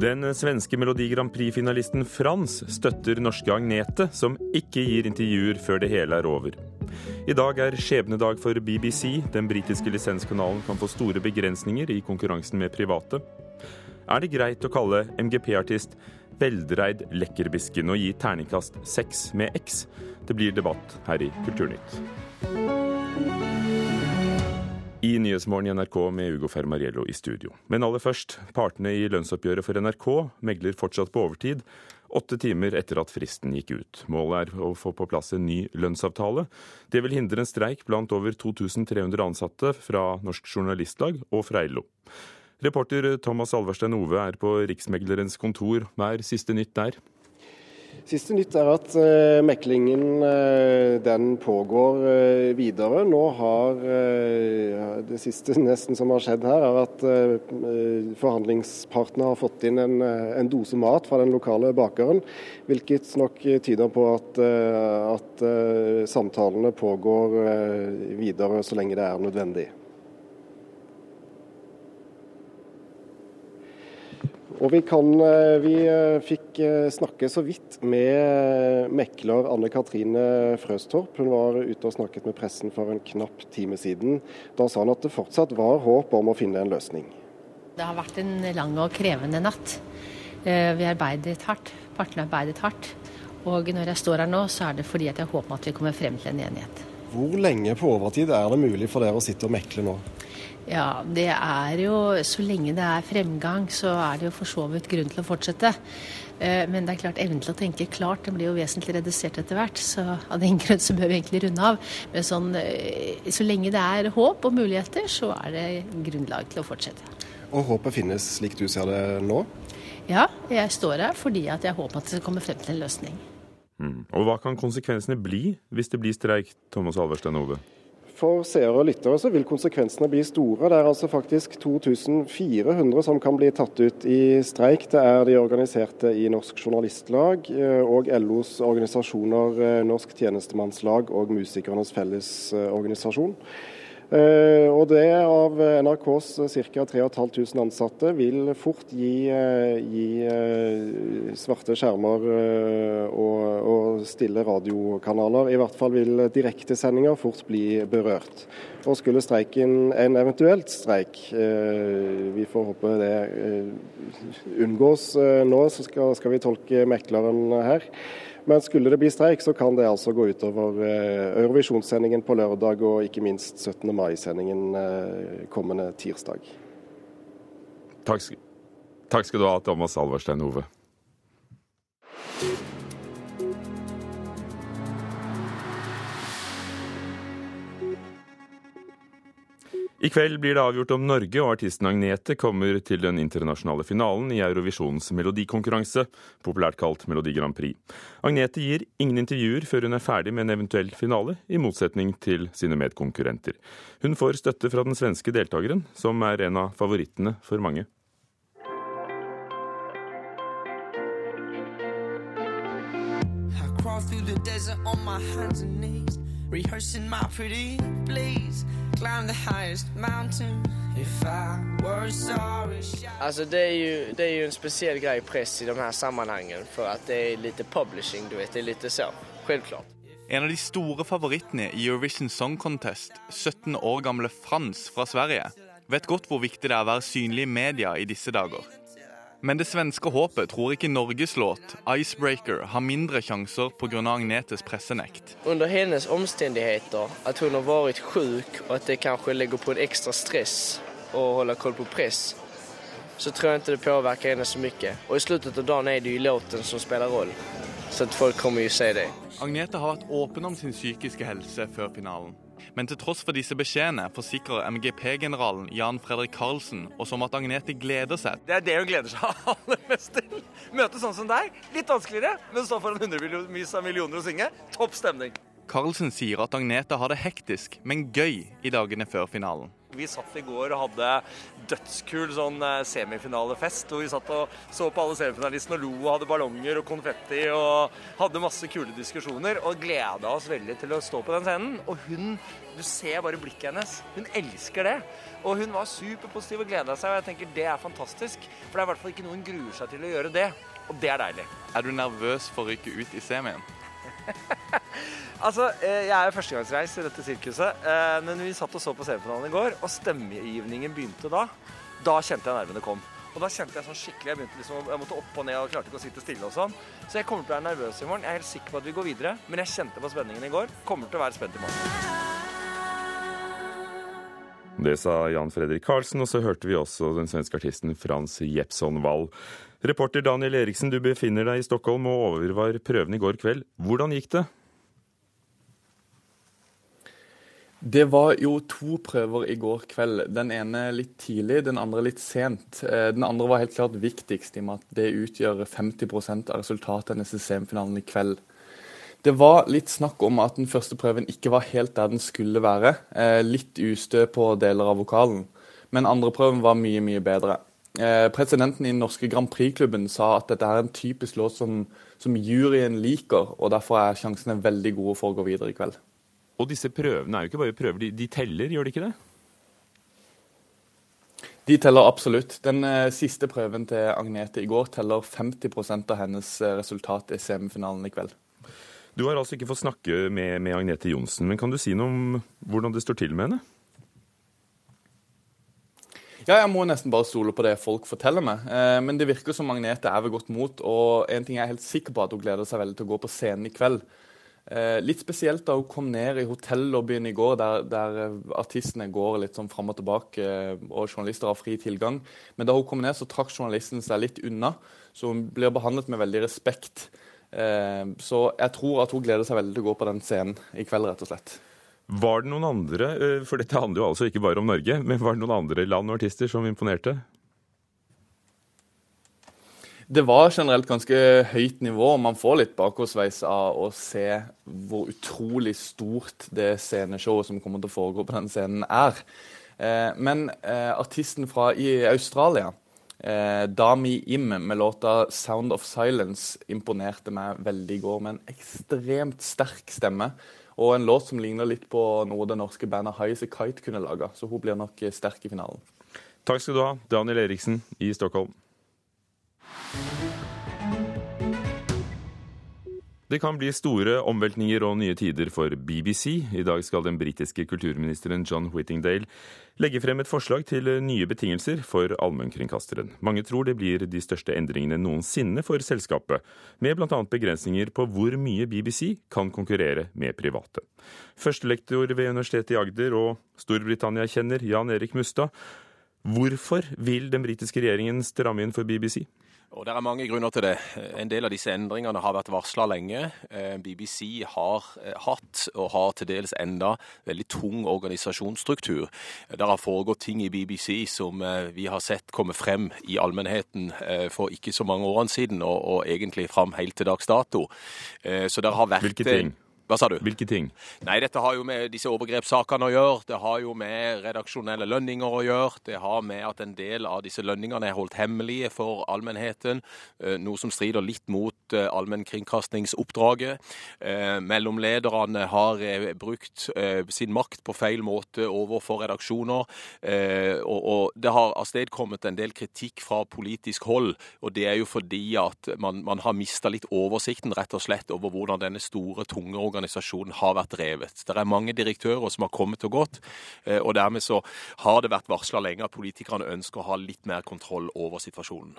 Den svenske Melodi Grand Prix-finalisten Frans støtter norske Agnete, som ikke gir intervjuer før det hele er over. I dag er skjebnedag for BBC. Den britiske lisenskanalen kan få store begrensninger i konkurransen med private. Er det greit å kalle MGP-artist veldreid lekkerbisken og gi terningkast seks med X? Det blir debatt her i Kulturnytt. I Nyhetsmorgen i NRK med Ugo Fermariello i studio. Men aller først, partene i lønnsoppgjøret for NRK megler fortsatt på overtid, åtte timer etter at fristen gikk ut. Målet er å få på plass en ny lønnsavtale. Det vil hindre en streik blant over 2300 ansatte fra Norsk Journalistlag og fra LO. Reporter Thomas Alverstein Ove er på Riksmeglerens kontor. Hva er siste nytt der? Siste nytt er at uh, meklingen uh, den pågår uh, videre. Nå har Det siste nesten som har skjedd her, er at forhandlingspartene har fått inn en, en, dose mat fra den lokale bakeren. Hvilket nok tyder på at, at samtalene pågår videre så lenge det er nødvendig. Og vi, kan, eh, vi, eh, fikk eh, snakke så vidt med mekler Anne Katrine Frøstorp. Hun var ute og snakket med pressen for en knapp time siden. Da sa hun at det fortsatt var håp om å finne en løsning. Det har vært en lang og krevende natt. Vi arbeidet hardt. Partene har arbeidet hardt. Og når jeg står her nå, så er det fordi at jeg håper at vi kommer frem til en enighet. Hvor lenge på overtid er det mulig for dere å sitte og mekle nå? Ja, det er jo Så lenge det er fremgang, så er det jo for så vidt grunn til å fortsette. Eh, men det er klart, evnen til å tenke klart den blir jo vesentlig redusert etter hvert. Så av den grunn så bør vi egentlig runde av. Men sånn, eh, så lenge det er håp og muligheter, så er det grunnlag til å fortsette. Og håpet finnes slik du ser det nå? Ja, jeg står her fordi at jeg håper at det skal komme frem til en løsning. Mm. Og Hva kan konsekvensene bli hvis det blir streik, Thomas Alverstein Ove? For seere og lyttere så vil konsekvensene bli store. Det er altså faktisk 2400 som kan bli tatt ut i streik. Det er de organiserte i Norsk Journalistlag eh, og LOs organisasjoner eh, Norsk Tjenestemannslag og Musikernes Fellesorganisasjon. Eh, og det av NRKs ca. 3500 ansatte vil fort gi, eh, gi eh, svarte skjermer og, og, stille radiokanaler. I hvert fall vil direktesendinger fort bli berørt. Og skulle streiken, en eventuelt streik, vi får håpe det unngås nå, så skal, skal vi tolke mekleren her. Men skulle det bli streik, så kan det altså gå utover eh, Eurovisjonssendingen på lørdag og ikke minst 17. mai-sendingen eh, kommende tirsdag. Takk, takk skal du ha, Thomas Alverstein Ove. I kveld blir det avgjort om Norge og artisten Agnete kommer til den internasjonale finalen i Eurovisjonens melodikonkurranse, populært kalt Melodi Grand Prix. Agnete gir ingen intervjuer før hun er ferdig med en eventuell finale, i motsetning til sine medkonkurrenter. Hun får støtte fra den svenske deltakeren, som er en av favorittene for mange. I Alltså det är ju, det är ju en speciell grej press i de här sammanhangen för att det är lite publishing, du vet, det är lite så, självklart. En av de store favorittene i Eurovision Song Contest, 17 år gamle Frans fra Sverige, vet godt hvor viktig det er å være synlig i media i disse dager. Men det svenske håpet tror ikke Norges låt 'Icebreaker' har mindre sjanser pga. Agnetes pressenekt. Under hennes omstendigheter, at hun har vært syk og at det kanskje legger på en ekstra stress å holde koll på press, så tror jeg ikke det påvirker henne så mye. Og i slutten av dagen er det jo låten som spiller rolle. Så folk kommer jo se det. Agnete har vært åpen om sin psykiske helse før finalen. Men til tross for disse beskjedene forsikrer MGP-generalen Jan Fredrik Karlsen oss om at Agnete gleder seg. Det er det hun gleder seg aller mest til. Møte sånn som deg. Litt vanskeligere, men stå foran hundrevis av millioner og synge. Topp stemning. Carlsen sier at Agnete har det hektisk, men gøy i dagene før finalen. Vi satt i går og hadde dødskul sånn eh, semifinalefest. Hvor vi satt og så på alle semifinalistene og lo og hadde ballonger og konfetti og hadde masse kule diskusjoner. Og gleda oss veldig til å stå på den scenen. Og hun Du ser bare blikket hennes. Hun elsker det. Og hun var superpositiv og gleda seg, og jeg tenker det er fantastisk. For det er i hvert fall ikke noe hun gruer seg til å gjøre det. Og det er deilig. Er du nervøs for å rykke ut i semien? Altså, eh, Jeg er førstegangsreis i dette sirkuset, eh, men vi satt og så på semifinalen i går, og stemmegivningen begynte da. Da kjente jeg nervene kom. Og da kjente jeg sånn skikkelig, jeg begynte liksom, jeg måtte opp og ned og klarte ikke å sitte stille og sånn. Så jeg kommer til å være nervøs i morgen. Jeg er helt sikker på at vi går videre, men jeg kjente på spenningen i går. Kommer til å være spent i morgen. Det sa Jan Fredrik Karlsen, og så hørte vi også den svenske artisten Frans Jepson Wall. Reporter Daniel Eriksen, du befinner deg i Stockholm og overvar prøven i går kveld. Hvordan gikk det? Det var jo to prøver i går kveld. Den ene litt tidlig, den andre litt sent. Eh, den andre var helt klart viktigst, i og med at det utgjør 50% av resultatet av semifinalen i kveld. Det var litt snakk om at den første prøven ikke var helt der den skulle være. Eh, litt ustø på deler av vokalen. Men andre prøven var mye, mye bedre. Eh, presidenten i den norske Grand Prix-klubben sa at dette er en typisk låt som, som juryen liker, og derfor er sjansene veldig gode for å gå videre i kveld. Og disse prøvene er jo ikke bare prøver, de, de teller, gjør de ikke det? De teller absolutt. Den eh, siste prøven til Agnete i går teller 50% av hennes eh, resultat i semifinalen i kveld. Du har altså ikke fått snakke med, med Agnete Johnsen, men kan du si noe om hvordan det står til med henne? Ja, jeg må nesten bare stole på det folk forteller meg. Eh, men det virker som Magnete er ved godt mot, og en ting jeg er helt sikker på at hun gleder seg veldig til å gå på scenen i kveld. Eh, litt spesielt da hun kom ned i hotellobbyen i går, der, der eh, artistene går litt sånn fram og tilbake, og journalister har fri tilgang. Men da hun kom ned, så trakk journalisten seg litt unna, så hun blir behandlet med veldig respekt. Så jeg tror at hun gleder seg veldig til å gå på den scenen i kveld, rett og slett. Var det noen andre, for dette handler jo altså ikke bare om Norge, men var det noen andre land og artister som imponerte? Det var generelt ganske høyt nivå. Man får litt bakoversveis av å se hvor utrolig stort det sceneshowet som kommer til å foregå på den scenen, er. Eh, men eh, artisten fra i Australia, eh, Dami Im, med låta 'Sound of Silence', imponerte meg veldig i går med en ekstremt sterk stemme. Og en låt som ligner litt på noe det norske bandet High Kite kunne laga. Så hun blir nok sterk i finalen. Takk skal du ha, Daniel Eriksen i Stockholm. Det kan bli store omveltninger og nye tider for BBC. I dag skal den britiske kulturministeren John Whittingdale legge frem et forslag til nye betingelser for allmennkringkasteren. Mange tror det blir de største endringene noensinne for selskapet, med bl.a. begrensninger på hvor mye BBC kan konkurrere med private. Førstelektor ved Universitetet i Agder og Storbritannia-kjenner Jan Erik Mustad. Hvorfor vil den britiske regjeringen stramme inn for BBC? Og Det er mange grunner til det. En del av disse endringene har vært varsla lenge. Eh, BBC har eh, hatt, og har til dels enda, veldig tung organisasjonsstruktur. Det har foregått ting i BBC som eh, vi har sett komme frem i allmennheten for ikke så mange årene siden, og, og egentlig fram helt til dags dato. Så det har vært Hvilke ting? Hva sa du? Hvilke ting? Nei, Dette har jo med disse overgrepssakene å gjøre. Det har jo med redaksjonelle lønninger å gjøre. Det har med at en del av disse lønningene er holdt hemmelige for allmennheten. Eh, noe som strider litt mot eh, allmennkringkastingsoppdraget. Eh, mellomlederne har brukt sin makt på feil måte overfor redaksjoner. Og det har avstedkommet en del kritikk fra politisk hold. Og det er jo fordi at man, man har mista litt oversikten rett og slett over hvordan denne store, tunge organisasjonen organisasjonen har vært drevet. Det er mange direktører som har kommet og gått, eh, og dermed så har det vært varsla lenge at politikerne ønsker å ha litt mer kontroll over situasjonen.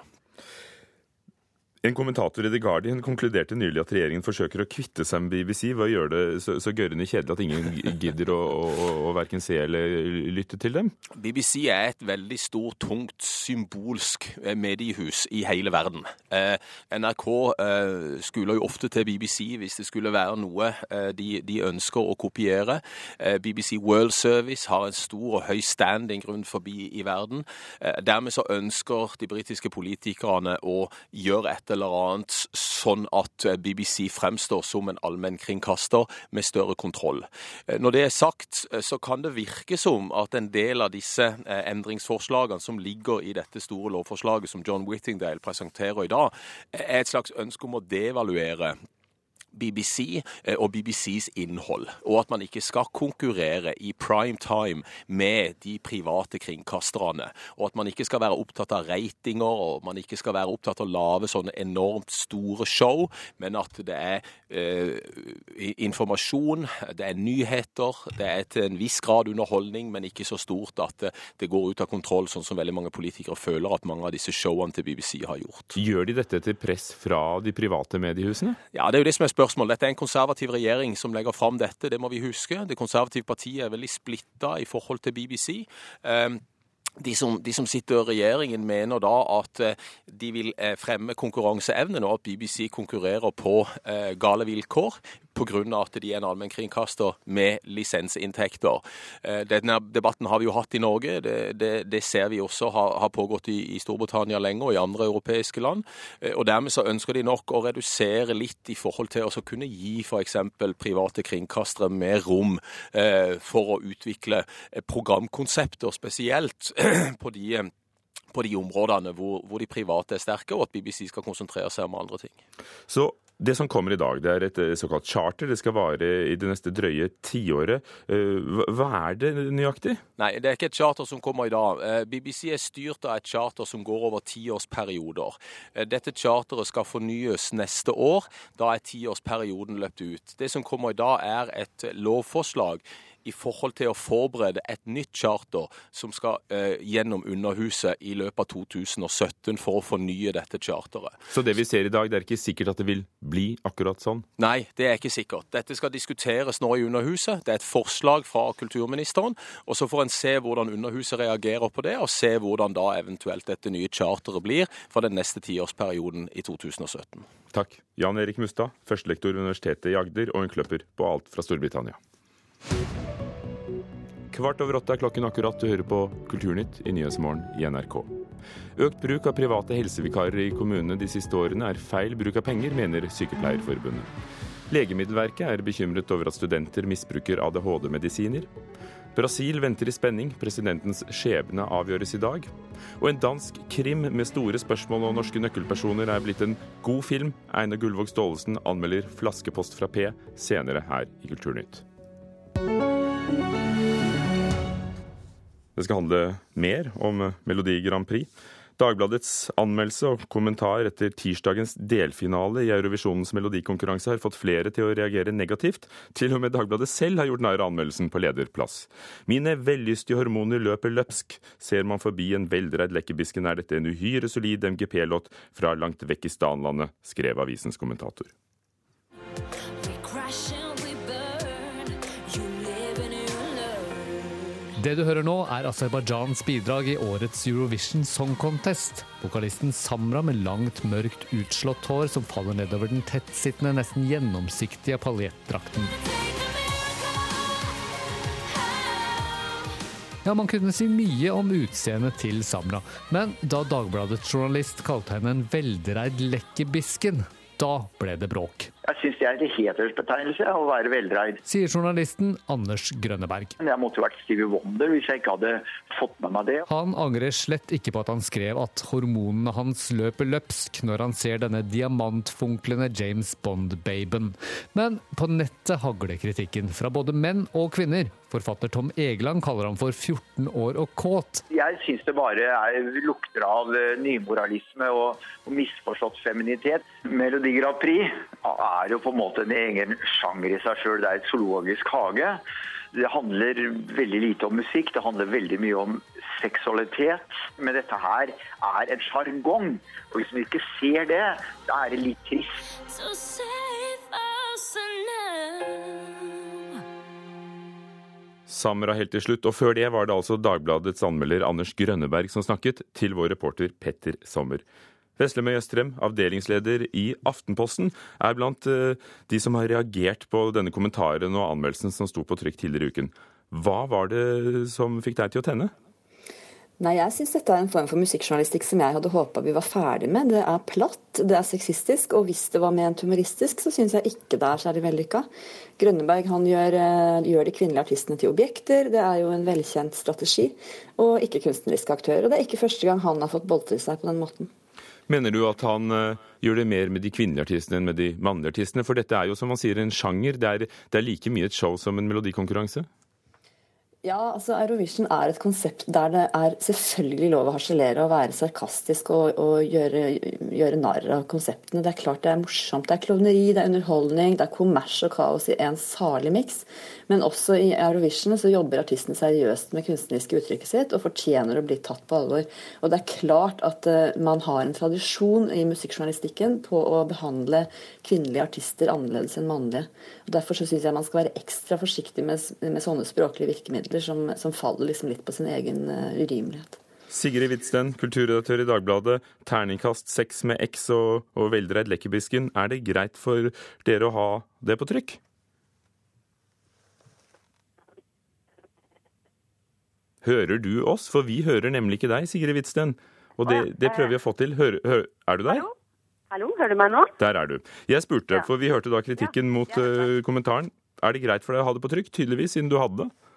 En kommentator i The Guardian konkluderte nylig at regjeringen forsøker å kvitte seg med BBC ved å gjøre det så, så gørrende kjedelig at ingen gidder å, å, å verken se eller lytte til dem. BBC er et veldig stort, tungt, symbolsk eh, mediehus i hele verden. Eh, NRK eh, skuler jo ofte til BBC hvis det skulle være noe eh, de, de, ønsker å kopiere. Eh, BBC World Service har en stor og høy standing rundt forbi i verden. Eh, dermed så ønsker de britiske politikerne å gjøre etter eller annet, sånn at BBC fremstår som en allmennkringkaster med større kontroll. Når det er sagt, så kan det virke som at en del av disse endringsforslagene som ligger i dette store lovforslaget som John Whittingdale presenterer i dag, er et slags ønske om å devaluere BBC eh, og BBCs innhold, og at man ikke skal konkurrere i prime time med de private kringkasterne. Og at man ikke skal være opptatt av ratinger og man ikke skal være opptatt av å lage sånne enormt store show, men at det er eh, informasjon, det er nyheter, det er til en viss grad underholdning, men ikke så stort at det, det går ut av kontroll, sånn som veldig mange politikere føler at mange av disse showene til BBC har gjort. Gjør de dette etter press fra de private mediehusene? Ja, det er jo det som er spørsmålet spørsmål. Dette er en konservativ regjering som legger fram dette, det må vi huske. Det konservative partiet er veldig splitta i forhold til BBC. Ehm, de som, de som, sitter i regjeringen, mener da at eh, de vil eh, fremme konkurranseevnen, og at BBC konkurrerer på eh, gale vilkår pga. at de er en allmennkringkaster med lisensinntekter. Eh, denne debatten har vi jo hatt i Norge. Det, det, det ser vi også har, har pågått i, i, Storbritannia lenge og i andre europeiske land. Eh, og Dermed så ønsker de nok å redusere litt i forhold til å kunne gi f.eks. private kringkastere mer rom eh, for å utvikle programkonsepter, spesielt på de på de områdene hvor, hvor, de private er sterke, og at BBC skal konsentrere seg om andre ting. Så det som kommer i dag, det er et eh, såkalt charter. Det skal vare i det neste drøye tiåret. Eh, hva er det nøyaktig? Nei, det er ikke et charter som kommer i dag. Eh, BBC er styrt av et charter som går over tiårsperioder. Dette charteret skal fornyes neste år. Da er tiårsperioden løpt ut. Det som kommer i dag, er et lovforslag i forhold til å forberede et nytt charter som skal eh, gjennom Underhuset i løpet av 2017 for å fornye dette charteret. Så det vi ser i dag, det er ikke sikkert at det vil bli akkurat sånn? Nei, det er ikke sikkert. Dette skal diskuteres nå i Underhuset. Det er et forslag fra kulturministeren. Og så får en se hvordan Underhuset reagerer på det, og se hvordan da eventuelt dette nye charteret blir for den neste tiårsperioden i 2017. Takk. Jan Erik Mustad, førstelektor ved Universitetet i Agder og en kløpper på alt fra Storbritannia. Kvart over åtte er klokken akkurat. Du hører på Kulturnytt i Nyhetsmorgen i NRK. Økt bruk av private helsevikarer i kommunene de siste årene er feil bruk av penger, mener Sykepleierforbundet. Legemiddelverket er bekymret over at studenter misbruker ADHD-medisiner. Brasil venter i spenning, presidentens skjebne avgjøres i dag. Og en dansk krim med store spørsmål og norske nøkkelpersoner er blitt en god film. Einar Gullvåg Staalesen anmelder 'Flaskepost fra P' senere her i Kulturnytt. Det skal handle mer om Melodi Grand Prix. Dagbladets anmeldelse og kommentar etter tirsdagens delfinale i Eurovisjonens melodikonkurranse har fått flere til å reagere negativt. Til og med Dagbladet selv har gjort narr av anmeldelsen på lederplass. Mine vellystige hormoner løper løpsk. Ser man forbi en veldreid lekkerbisken, er dette en uhyre solid MGP-låt fra langt vekk i stanlandet, skrev avisens kommentator. Det du hører nå, er Aserbajdsjans bidrag i årets Eurovision Song Contest. Vokalisten Samra med langt, mørkt, utslått hår som faller nedover den tettsittende, nesten gjennomsiktige paljettdrakten. Ja, Man kunne si mye om utseendet til Samra, men da Dagbladets journalist kalte henne en veldreid lekkerbisken, da ble det bråk. Jeg syns det er en hedersbetegnelse å være veldreid. Sier journalisten Anders Grønneberg. Jeg måtte jo vært Stevie Wonder hvis jeg ikke hadde fått med meg det. Han angrer slett ikke på at han skrev at hormonene hans løper løpsk når han ser denne diamantfunklende James Bond-baben. Men på nettet hagler kritikken fra både menn og kvinner. Forfatter Tom Egeland kaller ham for 14 år og kåt. Jeg syns det bare er, lukter av eh, nymoralisme og, og misforstått feminitet. Melodi Grand Prix er jo på en måte en egen sjanger i seg sjøl. Det er et zoologisk hage. Det handler veldig lite om musikk, det handler veldig mye om seksualitet. Men dette her er en sjargong. Og hvis vi ikke ser det, da er det litt trist. So Samra helt til slutt, og før det var det altså Dagbladets anmelder Anders Grønneberg som snakket, til vår reporter Petter Sommer. Veslemøy Østrem, avdelingsleder i Aftenposten, er blant eh, de som har reagert på denne kommentaren og anmeldelsen som sto på trykk tidligere i uken. Hva var det som fikk deg til å tenne? Nei, jeg syns dette er en form for musikkjournalistikk som jeg hadde håpa vi var ferdig med. Det er platt, det er sexistisk, og hvis det var ment humoristisk, så syns jeg ikke det er særlig vellykka. Grønneberg han gjør, eh, gjør, de kvinnelige artistene til objekter, det er jo en velkjent strategi, og ikke kunstneriske aktører. Og det er ikke første gang han har fått boltre seg på den måten. Mener du at han uh, gjør det mer med de kvinnelige artistene enn med de mannlige artistene? For dette er jo som man sier en sjanger, det er, det er like mye et show som en melodikonkurranse? Ja, altså Eurovision er et konsept der det er selvfølgelig lov å harselere og være sarkastisk og, og gjøre, gjøre, narr av konseptene. Det er klart det er morsomt. Det er klovneri, det er underholdning, det er kommers og kaos i en salig miks. Men også i Eurovision så jobber artistene seriøst med kunstneriske uttrykket sitt og fortjener å bli tatt på alvor. Og det er klart at uh, man har en tradisjon i musikkjournalistikken på å behandle kvinnelige artister annerledes enn mannlige. Og Derfor så syns jeg man skal være ekstra forsiktig med, med sånne språklige virkemidler artikler som, som faller liksom litt på sin egen uh, urimelighet. Sigrid Hvitsten, kulturredaktør i Dagbladet. Terningkast seks med X og, og veldreid lekkerbisken. Er det greit for dere å ha det på trykk? Hører du oss? For vi hører nemlig ikke deg, Sigrid Hvitsten. Og det, det prøver vi å få til. Hør, hør, er du der? Hallo? Hallo, hører du meg nå? Der er du. Jeg spurte, for vi hørte da kritikken mot uh, kommentaren. Er det greit for deg å ha det på trykk? Tydeligvis, siden du hadde det.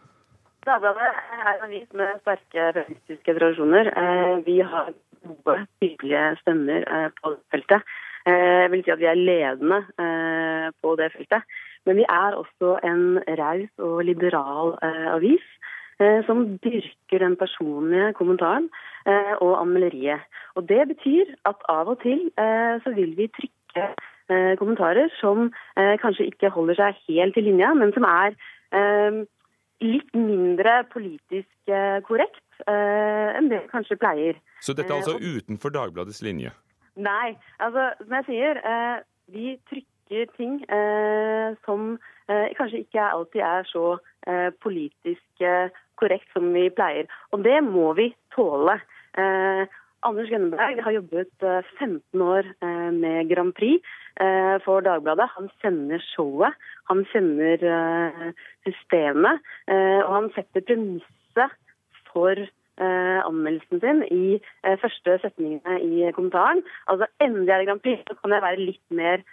Dagbladet er en avis med sterke feministiske tradisjoner. Eh, vi har gode, tydelige stemmer eh, på feltet. Eh, jeg vil si at vi er ledende på det feltet. Men vi er også en raus og liberal avis som dyrker den personlige kommentaren og anmelderiet. Og Det betyr at av og til så vil vi trykke kommentarer som kanskje ikke holder seg helt i linja, men som er litt mindre politisk eh, korrekt eh, enn det kanskje pleier. Så dette er altså eh, utenfor Dagbladets linje? Nei. altså Som jeg sier, vi trykker ting som kanskje ikke alltid er så politisk korrekt som vi pleier. Og det må vi tåle. Anders Gønneberg har jobbet 15 eh, år eh, med Grand Prix eh, for Dagbladet. Han kjenner showet, han kjenner systemet, og han setter premisset for anmeldelsen sin i første setningene i kommentaren. Altså endelig er det Grand Prix, så kan jeg være litt mer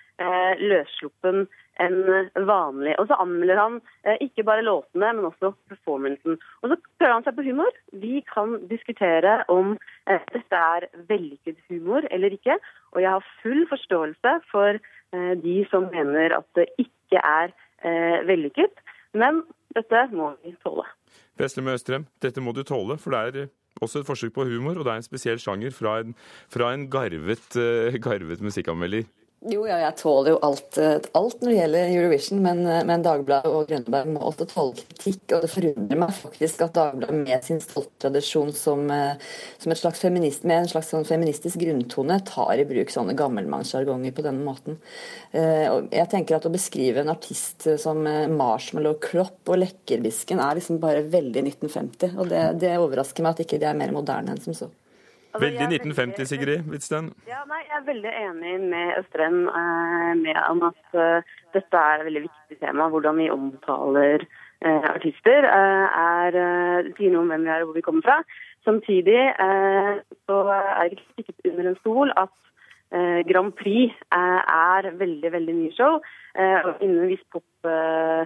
løssluppen enn vanlig. Og så anmelder han eh, ikke bare låtene, men også performancen. Og så prøver han seg på humor. Vi kan diskutere om eh, dette er vellykket humor eller ikke. Og jeg har full forståelse for eh, de som mener at det ikke er eh, vellykket. Men dette må vi tåle. Veslem Østrem, dette må du tåle, for det er også et forsøk på humor, og det er en spesiell sjanger fra en, fra en garvet, garvet musikkanmelder. Jo, ja, jeg tåler jo alt, eh, alt når det gjelder Eurovision, men, eh, men Dagbladet og Grønneberg må også tåle kritikk. Og det forundrer meg faktisk at Dagbladet med sin stolte tradisjon som, eh, som, et slags feminist, med en slags sånn feministisk grunntone tar i bruk sånne gammelmannssjargonger på denne måten. Jeg tenker at å beskrive en artist som Marshmallow Klopp og Lekkerbisken er liksom bare veldig 1950. Og det, det overrasker meg at ikke de er mer moderne enn som så. Altså, veldig 1950, Sigrid Hvitsten. Ja, nei, Jeg er veldig enig med Østrem eh, med om at eh, dette er et veldig viktig tema. Hvordan vi omtaler eh, artister. Uh, er, sier noe om hvem vi er og hvor vi kommer fra. Samtidig så er det ikke stikket under en stol at Grand Prix er veldig veldig mye show. og innen viss pop-segment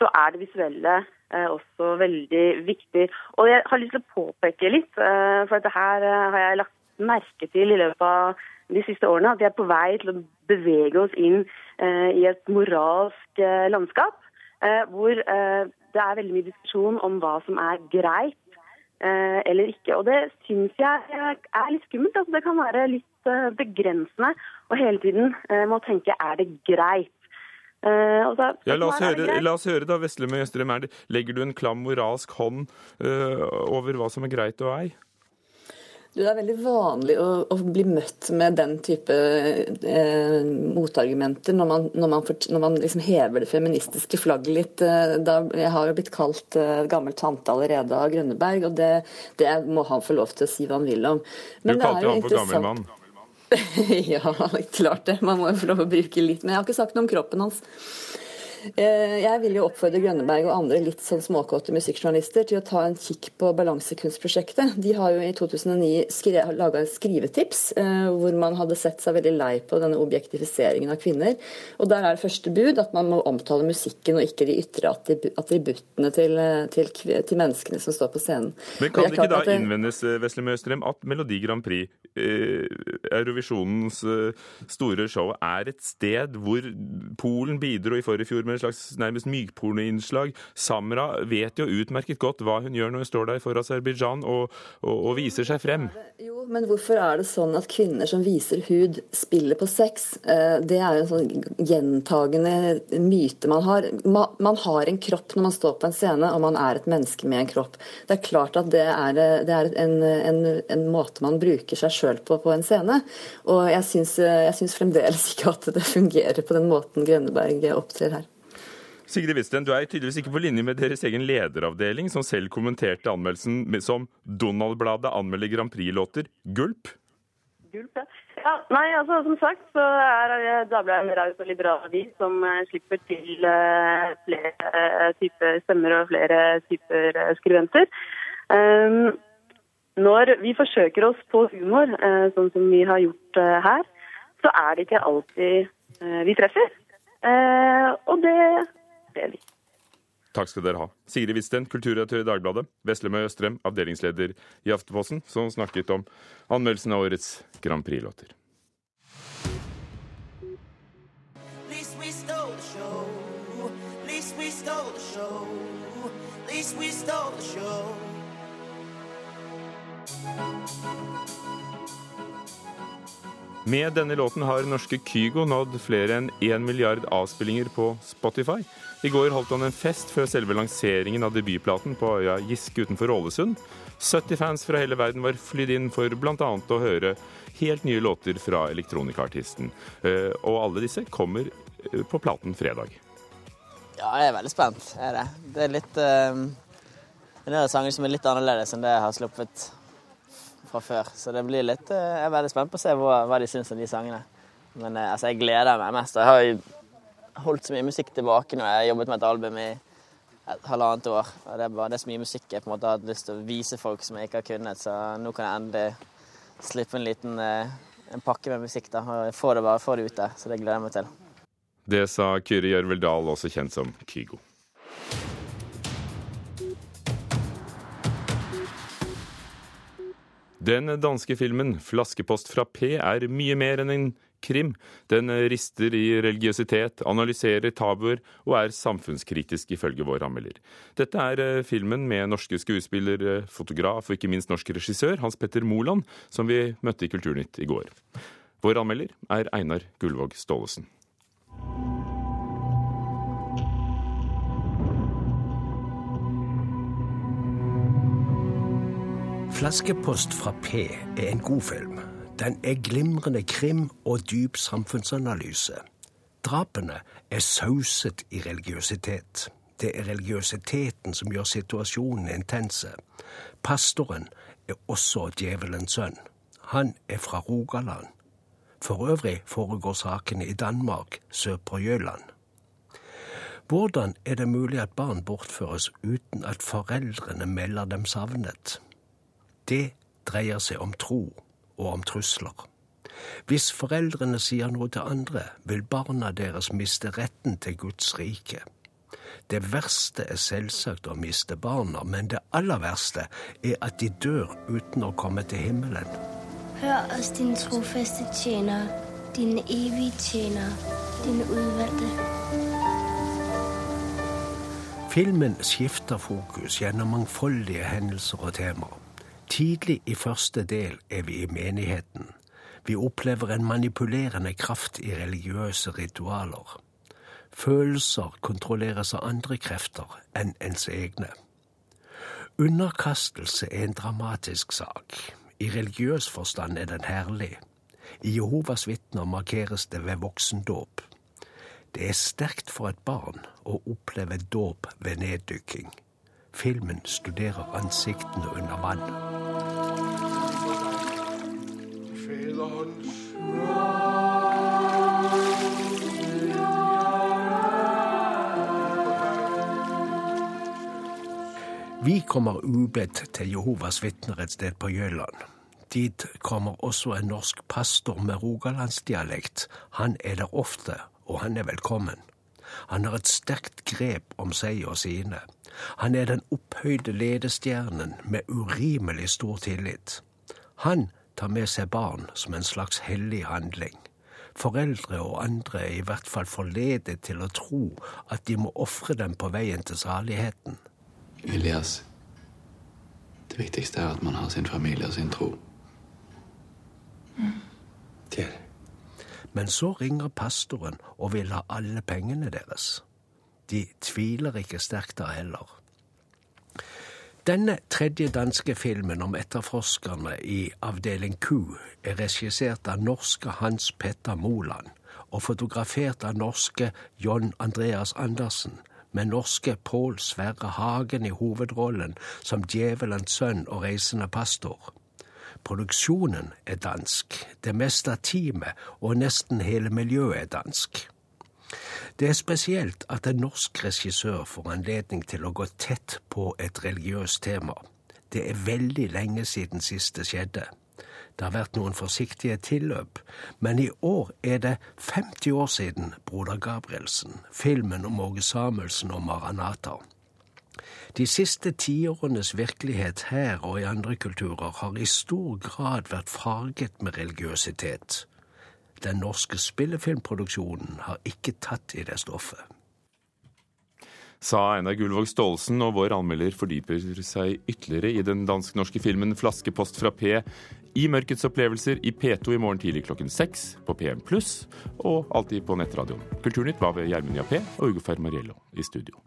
så er det visuelle også veldig viktig. Og jeg har lyst til å påpeke litt, eh, for dette eh, har jeg lagt merke til i løpet av de siste årene, at vi er på vei til å bevege oss inn eh, i et moralsk landskap. Hvor det er veldig mye diskusjon om hva som er greit eller ikke. Og det syns jeg er litt skummelt. Altså, det kan være litt begrensende å hele tiden må tenke er det greit. Uh, så, ja, la, oss høre, la oss høre da, Vesle med Østrem. Legger du en klam moralsk hånd uh, over hva som er greit og ei? Det er veldig vanlig å, å, bli møtt med den type eh, motargumenter når man, når man, for, når man liksom hever det feministiske flagget litt. Eh, da, jeg har jo blitt kalt eh, gammel tante allerede av Grønneberg, og det, det, må han få lov til å si hva han vil om. Men du kalte jo han for gammel mann. ja, klart det. Man må jo få lov å bruke litt. Men jeg har ikke sagt noe om kroppen hans. Eh, jeg vil jo oppfordre Grønneberg og andre litt sånn småkåte musikkjournalister til å ta en kikk på Balansekunstprosjektet. De har jo i 2009 laga en skrivetips eh, hvor man hadde sett seg veldig lei på denne objektifiseringen av kvinner. Og Der er det første bud at man må omtale musikken og ikke de ytre attributtene til, til, til menneskene som står på scenen. Men kan det ikke da det... innvendes Vesle Møstrem, at Melodi Grand Prix, eh, Eurovisjonens eh, store show, er et sted hvor Polen bidro i forrige fjor med en slags nærmest mykpornoinnslag. Samra vet jo utmerket godt hva hun gjør når hun står der for Aserbajdsjan og, og, og, viser seg frem. Jo, men hvorfor er det sånn at kvinner som viser hud, spiller på sex? Eh, det er jo en sånn gjentagende myte man har. Man har en kropp når man står på en scene, og man er et menneske med en kropp. Det er klart at det er, det er en, en, en, måte man bruker seg sjøl på på en scene. Og jeg syns fremdeles ikke at det fungerer på den måten Grønneberg opptrer her. Sigrid Wisten, du er tydeligvis ikke på linje med deres egen lederavdeling, som selv kommenterte anmeldelsen som Donald-bladet anmelder Grand Prix-låter. Gulp? Gulp, ja. Nei, altså som sagt så er Dagbladet en raus og liberal avis som eh, slipper til uh, flere typer stemmer og flere typer uh. Um, når vi forsøker oss på humor, sånn som vi har gjort her, så er det ikke alltid vi treffer. og det del Takk skal dere ha. Sigrid Wisten, kulturredaktør i Dagbladet. Veslemøy Østrem, avdelingsleder i Aftenposten, som snakket om anmeldelsen av årets Grand Prix-låter. Least we stole the show. Least we stole the show. Med denne låten har norske Kygo nådd flere enn én milliard avspillinger på Spotify. I går holdt han en fest før selve lanseringen av debutplaten på øya Giske utenfor Ålesund. 70 fans fra hele verden var flydd inn for bl.a. å høre helt nye låter fra elektronikaartisten. Eh, og alle disse kommer eh, på platen fredag. Ja, jeg er veldig spent. Jeg er det. det er litt uh, Det er sanger som er litt annerledes enn det jeg har sluppet fra før. Så det blir litt eh, Jeg er veldig spent på å se hva, hva de syns om de sangene. Men eh, altså, jeg gleder meg mest. Jeg har jo holdt så mye musikk tilbake når jeg har jobbet med et album i et halvannet år. Og det er bare det er så mye musikk jeg på en måte har lyst til å vise folk som jeg ikke har kunnet. Så nå kan jeg endelig slippe en liten eh, en pakke med musikk da, og få det bare få det ut der. Så det gleder jeg meg til. Det sa Kyrre Gjørvel Dahl, også kjent som Kygo. Den danske filmen 'Flaskepost fra P' er mye mer enn en krim. Den rister i religiøsitet, analyserer tabuer og er samfunnskritisk, ifølge vår anmelder. Dette er eh, filmen med norske skuespiller, eh, fotograf og ikke minst norsk regissør Hans Petter Moland, som vi møtte i Kulturnytt i går. Vår anmelder er Einar Gullvåg Staalesen. Flaskepost fra P er en god film. Den er glimrende krim og dyp samfunnsanalyse. Drapene er sauset i religiøsitet. Det er religiøsiteten som gjør situasjonen intense. Pastoren er også djevelens sønn. Han er fra Rogaland. For øvrig foregår sakene i Danmark, sør på Jøland. Hvordan er det mulig at barn bortføres uten at foreldrene melder dem savnet? Det dreier seg om tro og om trusler. Hvis foreldrene sier noe til andre, vil barna deres miste retten til Guds rike. Det verste er selvsagt å miste barna, men det aller verste er at de dør uten å komme til himmelen. Hør oss, din trofaste tjener, din evige tjener, din utvalgte. Filmen skifter fokus gjennom mangfoldige hendelser og temaer. Tidlig i første del er vi i menigheten. Vi opplever en manipulerende kraft i religiøse ritualer. Følelser kontrolleres av andre krefter enn ens egne. Underkastelse er en dramatisk sak. I religiøs forstand er den herlig. I Jehovas vitner markeres det ved voksendåp. Det er sterkt for et barn å oppleve dåp ved neddykking. Filmen studerer ansiktene under vann. Vi kommer ubedt til Jehovas vitner et sted på Jøland. Dit kommer også en norsk pastor med rogalandsdialekt. Han er der ofte, og han er velkommen. Han har et sterkt grep om seg og sine. Han er den opphøyde ledestjernen med urimelig stor tillit. Han tar med seg barn som en slags hellig handling. Foreldre og andre er i hvert fall forledet til å tro at de må ofre dem på veien til saligheten. Elias, det viktigste er at man har sin familie og sin tro. Det er det. Men så ringer pastoren og vil ha alle pengene deres. De tviler ikke sterkt da heller. Denne tredje danske filmen om etterforskerne i Avdeling Q er regissert av norske Hans Petter Moland og fotografert av norske John Andreas Andersen, med norske Pål Sverre Hagen i hovedrollen som djevelens sønn og reisende pastor. Produksjonen er dansk, det meste av teamet og nesten hele miljøet er dansk. Det er spesielt at en norsk regissør får anledning til å gå tett på et religiøst tema. Det er veldig lenge siden siste skjedde. Det har vært noen forsiktige tilløp, men i år er det 50 år siden Broder Gabrielsen, filmen om Åge Samuelsen og Maranata. De siste tiårenes virkelighet her og i andre kulturer har i stor grad vært farget med religiøsitet. Den norske spillefilmproduksjonen har ikke tatt i det stoffet. Sa Einar Gullvåg Staalesen, og vår anmelder fordyper seg ytterligere i den dansk-norske filmen 'Flaskepost fra P' i Mørkets opplevelser i P2 i morgen tidlig klokken seks, på PM og alltid på nettradioen. Kulturnytt var ved Gjermund Jappé og Ugo Fermariello i studio.